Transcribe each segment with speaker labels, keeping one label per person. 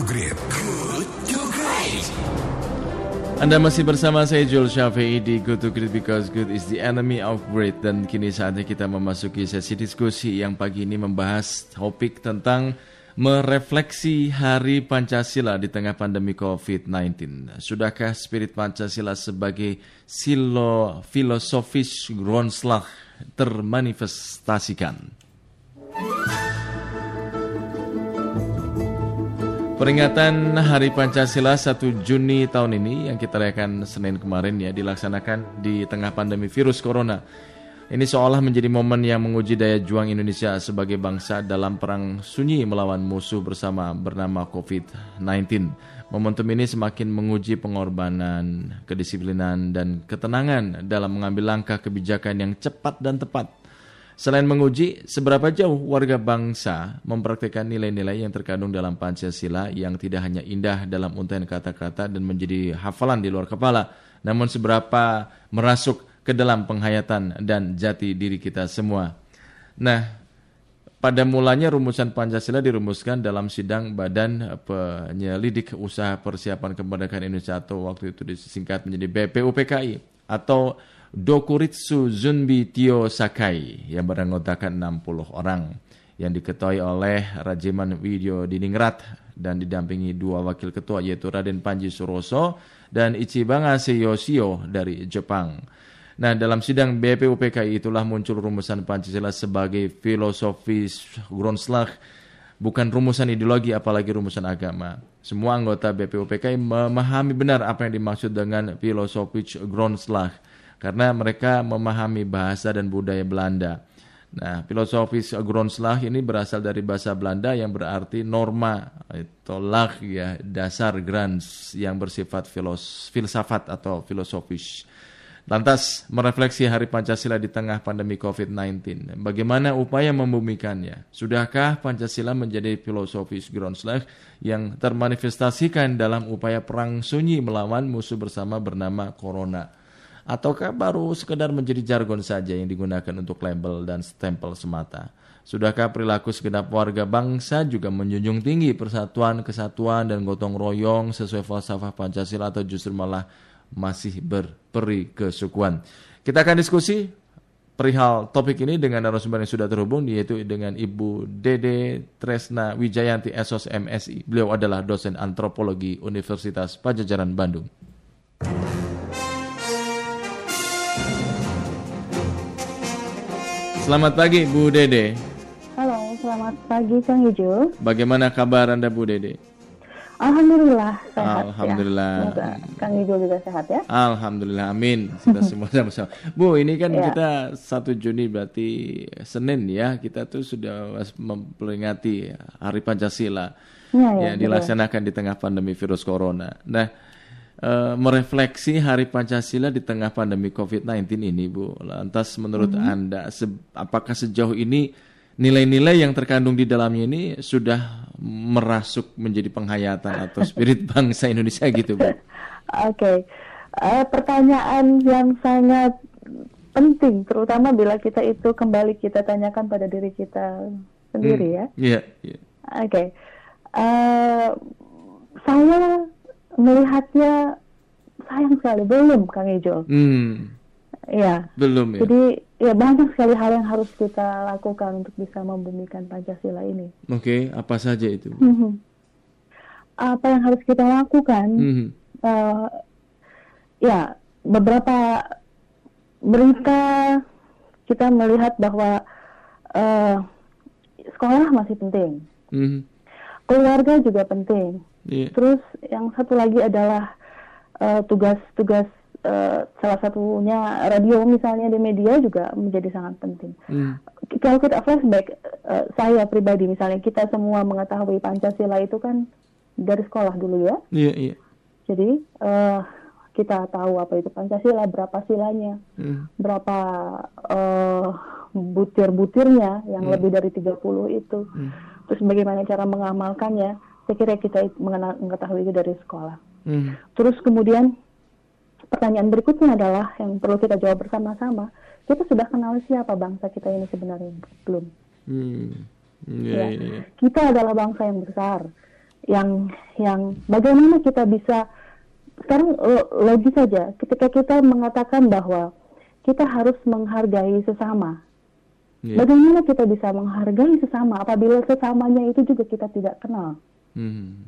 Speaker 1: to Great. Good to Great.
Speaker 2: Anda masih bersama saya Joel Syafi'i di Good to Great because good is the enemy of great dan kini saatnya kita memasuki sesi diskusi yang pagi ini membahas topik tentang merefleksi Hari Pancasila di tengah pandemi COVID-19. Sudahkah spirit Pancasila sebagai silo filosofis Gronslag termanifestasikan? Peringatan Hari Pancasila 1 Juni tahun ini yang kita rayakan Senin kemarin ya dilaksanakan di tengah pandemi virus corona. Ini seolah menjadi momen yang menguji daya juang Indonesia sebagai bangsa dalam perang sunyi melawan musuh bersama bernama COVID-19. Momentum ini semakin menguji pengorbanan, kedisiplinan, dan ketenangan dalam mengambil langkah kebijakan yang cepat dan tepat Selain menguji seberapa jauh warga bangsa mempraktikkan nilai-nilai yang terkandung dalam Pancasila yang tidak hanya indah dalam untaian kata-kata dan menjadi hafalan di luar kepala, namun seberapa merasuk ke dalam penghayatan dan jati diri kita semua. Nah, pada mulanya rumusan Pancasila dirumuskan dalam sidang Badan Penyelidik Usaha Persiapan Kemerdekaan Indonesia atau waktu itu disingkat menjadi BPUPKI atau Dokuritsu Zunbi Tio Sakai yang beranggotakan 60 orang yang diketuai oleh Rajiman Widyo Diningrat dan didampingi dua wakil ketua yaitu Raden Panji Suroso dan Ichibanga Seyoshio dari Jepang. Nah, dalam sidang BPUPKI itulah muncul rumusan Pancasila sebagai filosofis Grundslag bukan rumusan ideologi apalagi rumusan agama. Semua anggota BPUPKI memahami benar apa yang dimaksud dengan filosofis Grundslag karena mereka memahami bahasa dan budaya Belanda. Nah, filosofis Grondslag ini berasal dari bahasa Belanda yang berarti norma atau lag ya, dasar grans yang bersifat filos, filsafat atau filosofis. Lantas merefleksi Hari Pancasila di tengah pandemi COVID-19. Bagaimana upaya membumikannya? Sudahkah Pancasila menjadi filosofis Grondslag yang termanifestasikan dalam upaya perang sunyi melawan musuh bersama bernama Corona? ataukah baru sekedar menjadi jargon saja yang digunakan untuk label dan stempel semata? Sudahkah perilaku segenap warga bangsa juga menjunjung tinggi persatuan, kesatuan, dan gotong royong sesuai falsafah Pancasila atau justru malah masih berperi kesukuan? Kita akan diskusi perihal topik ini dengan narasumber yang sudah terhubung yaitu dengan Ibu Dede Tresna Wijayanti Esos MSI. Beliau adalah dosen antropologi Universitas Pajajaran Bandung. Selamat pagi Bu Dede.
Speaker 3: Halo, selamat pagi Kang Ijo.
Speaker 2: Bagaimana kabar Anda Bu Dede?
Speaker 3: Alhamdulillah sehat
Speaker 2: Alhamdulillah.
Speaker 3: ya. Semoga Kang Ijo juga sehat ya.
Speaker 2: Alhamdulillah, amin. Kita semua sama-sama. Bu, ini kan
Speaker 3: Ya.
Speaker 2: kita 1 Juni berarti Senin ya. Kita tuh sudah memperingati Hari Pancasila
Speaker 3: Ya, ya,
Speaker 2: yang dilaksanakan di tengah pandemi virus corona. Nah, eh, merefleksi Hari Pancasila di tengah pandemi COVID-19 ini, Bu. Lantas menurut
Speaker 3: Mm-hmm.
Speaker 2: Anda se- apakah sejauh ini nilai-nilai yang terkandung di dalamnya ini sudah merasuk menjadi penghayatan atau spirit bangsa Indonesia gitu, Bu?
Speaker 3: Oke, Eh, pertanyaan yang sangat penting, terutama bila kita itu kembali kita tanyakan pada diri kita sendiri ya.
Speaker 2: Iya, iya.
Speaker 3: Oke, Eh, saya melihatnya sayang sekali belum Kang Ijo.
Speaker 2: Hmm,
Speaker 3: Ya,
Speaker 2: belum ya.
Speaker 3: jadi ya banyak sekali hal yang harus kita lakukan untuk bisa membumikan Pancasila ini.
Speaker 2: Oke, apa saja itu?
Speaker 3: Mhm. Apa yang harus kita lakukan?
Speaker 2: Mhm.
Speaker 3: eh, ya beberapa berita kita melihat bahwa eh, sekolah masih penting,
Speaker 2: Mhm.
Speaker 3: keluarga juga penting.
Speaker 2: Iya.
Speaker 3: Terus yang satu lagi adalah eh, tugas-tugas eh, salah satunya radio misalnya di media juga menjadi sangat penting.
Speaker 2: Hmm.
Speaker 3: Kalau kita flashback, eh, saya pribadi misalnya kita semua mengetahui Pancasila itu kan dari sekolah dulu ya.
Speaker 2: Iya, iya.
Speaker 3: Jadi eh, kita tahu apa itu Pancasila, berapa silanya,
Speaker 2: Hmm.
Speaker 3: berapa eh, butir-butirnya yang
Speaker 2: Hmm.
Speaker 3: lebih dari 30 itu.
Speaker 2: Hmm.
Speaker 3: Terus bagaimana cara mengamalkannya? Saya kira kita mengenal, mengetahui itu dari sekolah.
Speaker 2: Hmm.
Speaker 3: Terus kemudian pertanyaan berikutnya adalah yang perlu kita jawab bersama-sama. Kita sudah kenal siapa bangsa kita ini sebenarnya belum?
Speaker 2: Hmm. Iya,
Speaker 3: Ya.
Speaker 2: iya, iya.
Speaker 3: Kita adalah bangsa yang besar yang yang bagaimana kita bisa sekarang lo- logis saja ketika kita mengatakan bahwa kita harus menghargai sesama.
Speaker 2: Iya.
Speaker 3: Bagaimana kita bisa menghargai sesama apabila sesamanya itu juga kita tidak kenal,
Speaker 2: Hmm.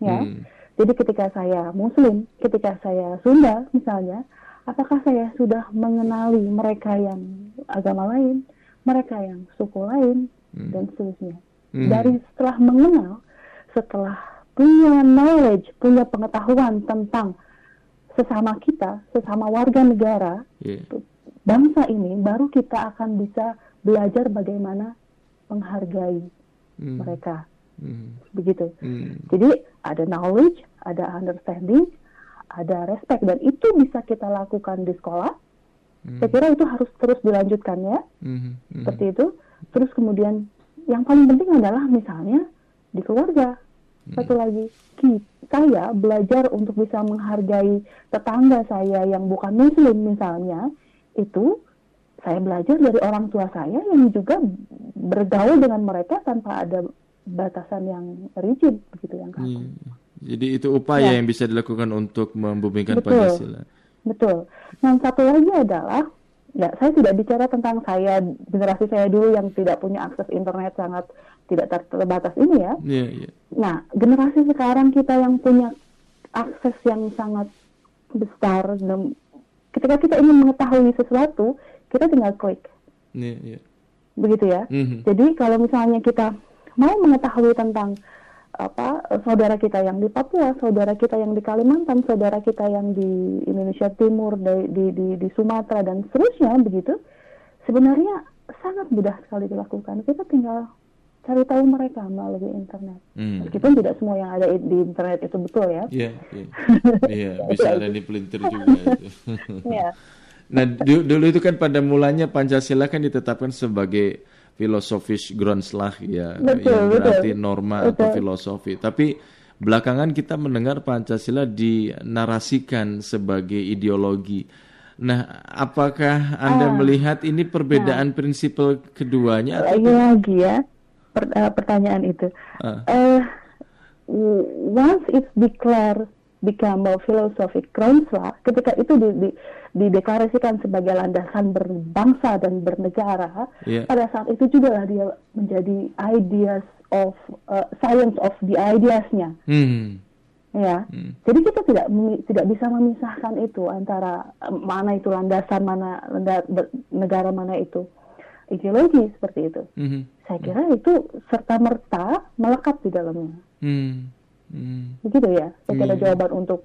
Speaker 3: ya?
Speaker 2: Hmm.
Speaker 3: Jadi ketika saya Muslim, ketika saya Sunda misalnya, apakah saya sudah mengenali mereka yang agama lain, mereka yang suku lain,
Speaker 2: Hmm.
Speaker 3: dan seterusnya.
Speaker 2: Hmm.
Speaker 3: Dari setelah mengenal, setelah punya knowledge, punya pengetahuan tentang sesama kita, sesama warga negara,
Speaker 2: Iya.
Speaker 3: bangsa ini, baru kita akan bisa belajar bagaimana menghargai
Speaker 2: Hmm.
Speaker 3: mereka,
Speaker 2: Hmm.
Speaker 3: begitu.
Speaker 2: Hmm.
Speaker 3: Jadi ada knowledge, ada understanding, ada respect dan itu bisa kita lakukan di sekolah.
Speaker 2: Hmm.
Speaker 3: Saya kira itu harus terus dilanjutkan ya,
Speaker 2: Hmm. Hmm.
Speaker 3: seperti itu. Terus kemudian yang paling penting adalah misalnya di keluarga. Satu lagi, saya belajar untuk bisa menghargai tetangga saya yang bukan muslim misalnya, itu saya belajar dari orang tua saya yang juga bergaul dengan mereka tanpa ada batasan yang rigid begitu yang kaku.
Speaker 2: Iya. Jadi itu upaya
Speaker 3: Ya.
Speaker 2: yang bisa dilakukan untuk membumikan
Speaker 3: Betul.
Speaker 2: Pancasila.
Speaker 3: Betul. Yang satu lagi adalah, ya saya tidak bicara tentang saya generasi saya dulu yang tidak punya akses internet sangat tidak ter- terbatas ini ya.
Speaker 2: Iya, iya.
Speaker 3: Nah, generasi sekarang kita yang punya akses yang sangat besar dan ketika kita ingin mengetahui sesuatu, kita tinggal klik,
Speaker 2: Iya, iya.
Speaker 3: begitu ya.
Speaker 2: Mhm.
Speaker 3: Jadi kalau misalnya kita mau mengetahui tentang apa saudara kita yang di Papua, saudara kita yang di Kalimantan, saudara kita yang di Indonesia Timur, di di di, di Sumatera dan seterusnya begitu, sebenarnya sangat mudah sekali dilakukan. Kita tinggal cari tahu mereka melalui internet.
Speaker 2: Hmm.
Speaker 3: Meskipun tidak semua yang ada di internet itu betul ya.
Speaker 2: Iya, iya. Iya, bisa ada di pelintir juga.
Speaker 3: Iya.
Speaker 2: Nah, du- dulu itu kan pada mulanya Pancasila kan ditetapkan sebagai filosofis Grundslag ya,
Speaker 3: Betul,
Speaker 2: yang berarti
Speaker 3: betul.
Speaker 2: norma atau
Speaker 3: Betul.
Speaker 2: filosofi. Tapi belakangan kita mendengar Pancasila dinarasikan sebagai ideologi. Nah, apakah Anda
Speaker 3: Ah.
Speaker 2: melihat ini perbedaan prinsipal keduanya? atau-
Speaker 3: Lagi-lagi ya per- eh, pertanyaan itu.
Speaker 2: Ah.
Speaker 3: Eh, w- once it's declared become a philosophic Grundslag, ketika itu di, di- dideklarasikan sebagai landasan berbangsa dan bernegara,
Speaker 2: Iya.
Speaker 3: pada saat itu juga lah dia menjadi ideas of uh, science of the ideasnya,
Speaker 2: Hmm.
Speaker 3: ya.
Speaker 2: Hmm.
Speaker 3: Jadi kita tidak tidak bisa memisahkan itu antara eh, mana itu landasan mana ber- negara mana itu ideologi seperti itu.
Speaker 2: Mhm.
Speaker 3: Saya kira itu serta merta melekat di dalamnya.
Speaker 2: Hmm. Hmm.
Speaker 3: Begitu ya. Saya kira
Speaker 2: Iya.
Speaker 3: jawaban untuk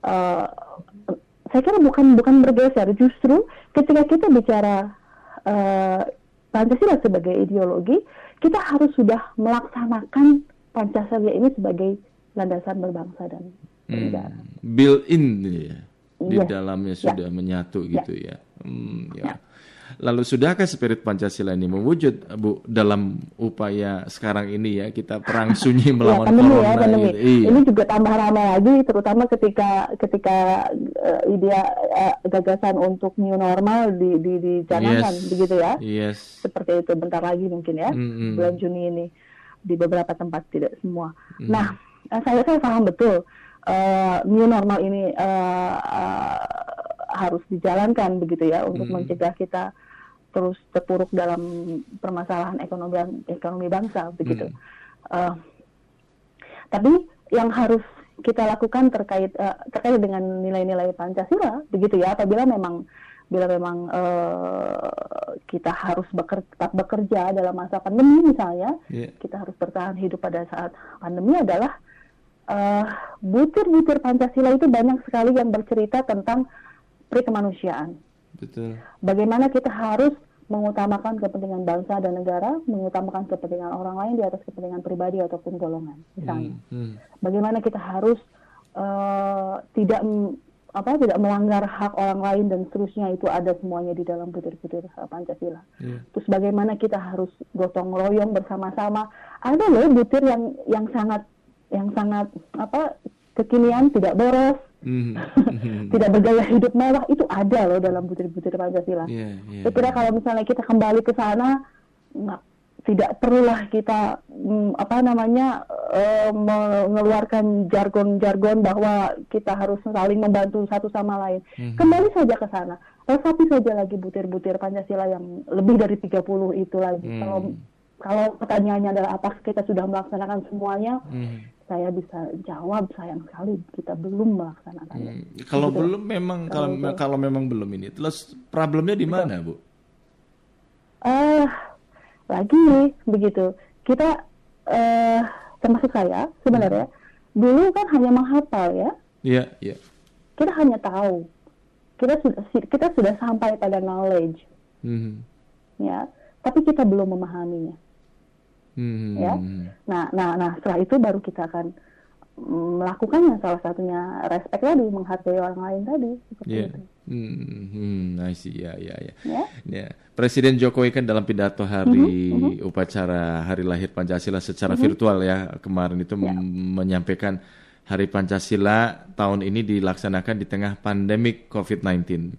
Speaker 3: eh, saya kira bukan bukan bergeser, justru ketika kita bicara eh, Pancasila sebagai ideologi, kita harus sudah melaksanakan Pancasila ini sebagai landasan berbangsa dan bernegara.
Speaker 2: Hmm. Built in ya. Di
Speaker 3: Iya.
Speaker 2: dalamnya
Speaker 3: Ya.
Speaker 2: sudah menyatu gitu ya. Hmm, ya. Lalu sudahkah spirit Pancasila ini mewujud Bu dalam upaya sekarang ini ya kita perang sunyi
Speaker 3: Ya,
Speaker 2: melawan
Speaker 3: pandemi
Speaker 2: corona
Speaker 3: ya, pandemi.
Speaker 2: gitu. Iya.
Speaker 3: Ini juga tambah ramai lagi, terutama ketika ketika eh, ide eh, gagasan untuk new normal di, di, dicanangkan,
Speaker 2: Yes.
Speaker 3: begitu ya.
Speaker 2: Yes.
Speaker 3: Seperti itu bentar lagi mungkin ya,
Speaker 2: Mm-mm.
Speaker 3: bulan Juni ini di beberapa tempat tidak semua.
Speaker 2: Mm.
Speaker 3: Nah, eh, saya saya paham betul eh, new normal ini eh, eh, harus dijalankan begitu ya untuk
Speaker 2: Mm.
Speaker 3: mencegah kita terus terpuruk dalam permasalahan ekonomi ekonomi bangsa begitu.
Speaker 2: Mm.
Speaker 3: Eh, tapi yang harus kita lakukan terkait eh, terkait dengan nilai-nilai Pancasila begitu ya apabila memang bila memang eh, kita harus beker- tetap bekerja dalam masa pandemi misalnya
Speaker 2: Iya.
Speaker 3: kita harus bertahan hidup pada saat pandemi adalah butir-butir Pancasila itu banyak sekali yang bercerita tentang perikemanusiaan
Speaker 2: Betul.
Speaker 3: bagaimana kita harus mengutamakan kepentingan bangsa dan negara, mengutamakan kepentingan orang lain di atas kepentingan pribadi ataupun golongan, misalnya.
Speaker 2: Hmm. Hmm.
Speaker 3: Bagaimana kita harus eh, tidak apa tidak melanggar hak orang lain dan seterusnya itu ada semuanya di dalam butir-butir eh, Pancasila.
Speaker 2: Iya.
Speaker 3: Terus bagaimana kita harus gotong royong bersama-sama. Ada loh butir yang yang sangat yang sangat apa kekinian, tidak boros,
Speaker 2: Hmm.
Speaker 3: tidak bergaya hidup mewah itu ada loh dalam butir-butir Pancasila.
Speaker 2: Iya, iya.
Speaker 3: Saya kira kalau misalnya kita kembali ke sana, nggak tidak perlulah kita mm, apa namanya eh, mengeluarkan jargon-jargon bahwa kita harus saling membantu satu sama lain.
Speaker 2: Mhm.
Speaker 3: Kembali saja ke sana. Resapi saja lagi butir-butir Pancasila yang lebih dari 30 itu lagi.
Speaker 2: Hmm.
Speaker 3: Kalau kalau pertanyaannya adalah apakah kita sudah melaksanakan semuanya?
Speaker 2: Hmm.
Speaker 3: Saya bisa jawab sayang sekali kita belum melaksanakannya.
Speaker 2: Hmm. Kalau
Speaker 3: Begitu.
Speaker 2: belum memang kalau
Speaker 3: Kalau-
Speaker 2: kalau memang belum ini, terus problemnya di mana, Bu?
Speaker 3: eh lagi begitu kita eh termasuk saya sebenarnya dulu kan hanya menghafal ya
Speaker 2: Iya, iya.
Speaker 3: kita hanya tahu kita sudah kita sudah sampai pada knowledge
Speaker 2: Hmm.
Speaker 3: ya tapi kita belum memahaminya
Speaker 2: Hmm.
Speaker 3: Ya. nah nah nah setelah itu baru kita akan mm, melakukannya salah satunya respect tadi menghargai orang lain tadi seperti
Speaker 2: Iya.
Speaker 3: itu
Speaker 2: Hmm, hmm, I see. Ya, ya, ya.
Speaker 3: ya
Speaker 2: Ya, Presiden Jokowi kan dalam pidato hari
Speaker 3: Mhm,
Speaker 2: upacara hari lahir Pancasila secara virtual ya kemarin itu
Speaker 3: Ya.
Speaker 2: mem- menyampaikan Hari Pancasila tahun ini dilaksanakan di tengah pandemik COVID-19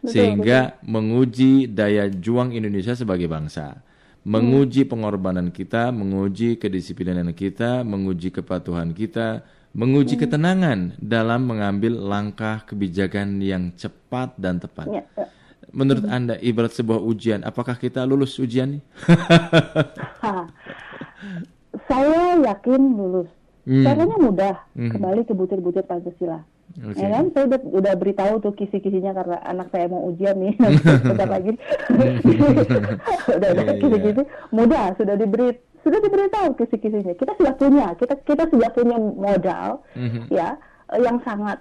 Speaker 2: sehingga menguji daya juang Indonesia sebagai bangsa, menguji pengorbanan kita, menguji kedisiplinan kita, menguji kepatuhan kita, menguji ketenangan dalam mengambil langkah kebijakan yang cepat dan tepat.
Speaker 3: ya, ya.
Speaker 2: Menurut Anda ibarat sebuah ujian, apakah kita lulus ujian
Speaker 3: saya yakin lulus
Speaker 2: Hmm.
Speaker 3: caranya mudah
Speaker 2: Hmm.
Speaker 3: kembali ke butir-butir Pancasila
Speaker 2: Oke.
Speaker 3: Ya kan, saya udah, udah beritahu tuh kisi-kisinya karena anak saya mau ujian nih sebentar lagi. udah ada
Speaker 2: Iya, iya.
Speaker 3: kisi-kisi, mudah sudah diberi sudah diberitahu kisi-kisinya. Kita sudah punya, kita kita sudah punya modal
Speaker 2: Mhm.
Speaker 3: ya yang sangat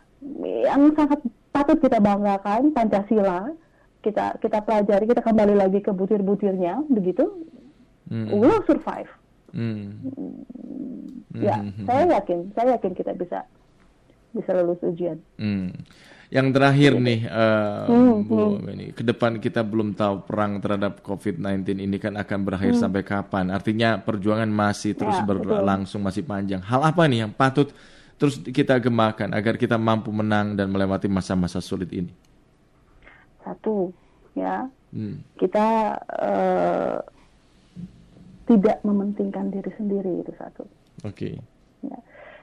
Speaker 3: yang sangat patut kita banggakan Pancasila. Kita kita pelajari, kita kembali lagi ke butir-butirnya begitu.
Speaker 2: Hmm.
Speaker 3: We'll survive.
Speaker 2: Hmm.
Speaker 3: Ya,
Speaker 2: Mhm.
Speaker 3: saya yakin, saya yakin kita bisa bisa lulus ujian.
Speaker 2: Hmm. Yang terakhir nih, eh,
Speaker 3: Hmm,
Speaker 2: Bu, ini ke depan kita belum tahu perang terhadap COVID-19 ini kan akan berakhir sampai kapan. Artinya perjuangan masih terus
Speaker 3: Hmm. Ya,
Speaker 2: berlangsung, masih panjang. Hal apa nih yang patut terus kita gemakan agar kita mampu menang dan melewati masa-masa sulit ini?
Speaker 3: Satu, ya
Speaker 2: Hmm.
Speaker 3: kita eh, tidak mementingkan diri sendiri itu satu.
Speaker 2: Oke.
Speaker 3: Ya.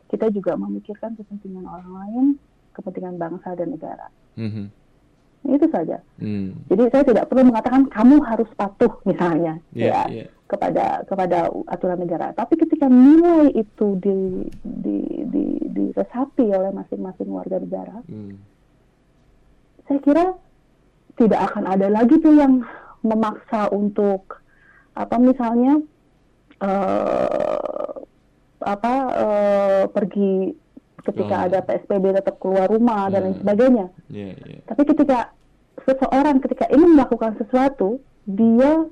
Speaker 3: Kita juga memikirkan kepentingan orang lain, kepentingan bangsa dan negara.
Speaker 2: Mhm.
Speaker 3: Itu saja.
Speaker 2: Hmm.
Speaker 3: Jadi saya tidak perlu mengatakan kamu harus patuh misalnya,
Speaker 2: Iya,
Speaker 3: ya
Speaker 2: iya.
Speaker 3: kepada kepada aturan negara. Tapi ketika nilai itu di di di diresapi oleh masing-masing warga negara,
Speaker 2: Hmm.
Speaker 3: saya kira tidak akan ada lagi tuh yang memaksa untuk apa misalnya eh apa eh, pergi ketika
Speaker 2: Oh.
Speaker 3: ada PSBB tetap keluar rumah dan lain
Speaker 2: Hmm.
Speaker 3: sebagainya.
Speaker 2: Iya, iya.
Speaker 3: Tapi ketika seseorang ketika ingin melakukan sesuatu, dia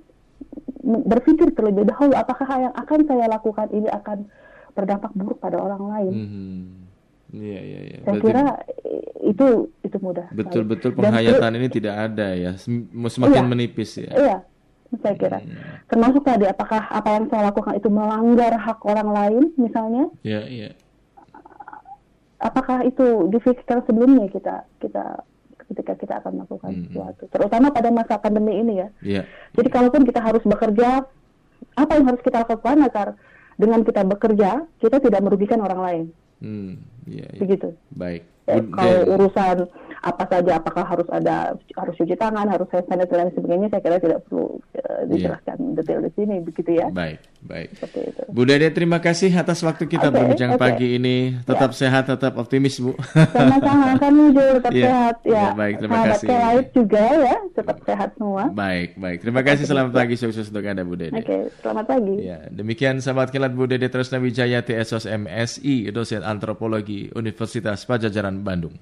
Speaker 3: berpikir terlebih dahulu apakah yang akan saya lakukan ini akan berdampak buruk pada orang lain.
Speaker 2: Mhm. Iya, iya, iya.
Speaker 3: Saya
Speaker 2: Berarti-
Speaker 3: kira itu itu mudah.
Speaker 2: Betul-betul
Speaker 3: Dan
Speaker 2: penghayatan ini tidak ada ya, Sem- semakin
Speaker 3: Iya.
Speaker 2: menipis ya.
Speaker 3: Iya, saya kira.
Speaker 2: Hmm.
Speaker 3: Termasuk tadi apakah apa yang saya lakukan itu melanggar hak orang lain misalnya?
Speaker 2: Iya, iya.
Speaker 3: Apakah itu difikirkan sebelumnya kita kita ketika kita akan melakukan
Speaker 2: Hmm.
Speaker 3: sesuatu, terutama pada masa pandemi ini ya.
Speaker 2: Iya.
Speaker 3: Jadi kalaupun kita harus bekerja, apa yang harus kita lakukan agar dengan kita bekerja kita tidak merugikan orang lain,
Speaker 2: Hmm, iya, iya.
Speaker 3: begitu.
Speaker 2: Baik.
Speaker 3: Ya, kalau urusan apa saja, apakah harus ada harus cuci tangan, harus hand sanitizer dan sebagainya, saya kira tidak perlu eh, dijelaskan detail di sini, begitu ya.
Speaker 2: Baik, baik.
Speaker 3: Seperti itu.
Speaker 2: Bu Dede, terima kasih atas waktu kita
Speaker 3: Oke,
Speaker 2: berbincang
Speaker 3: oke.
Speaker 2: pagi ini. Tetap sehat, tetap optimis, Bu.
Speaker 3: Sama-sama kan Jul, tetap
Speaker 2: Iya,
Speaker 3: sehat ya.
Speaker 2: iya, baik, terima
Speaker 3: Sahabat
Speaker 2: kasih.
Speaker 3: Juga ya, tetap sehat semua.
Speaker 2: baik, baik. Terima kasih. Selamat pagi, sukses untuk Anda, Bu Dede.
Speaker 3: Oke, selamat pagi.
Speaker 2: Ya, demikian sahabat kilat Bu Dede Tresna Wijaya TSOS MSI, dosen antropologi Universitas Pajajaran Bandung.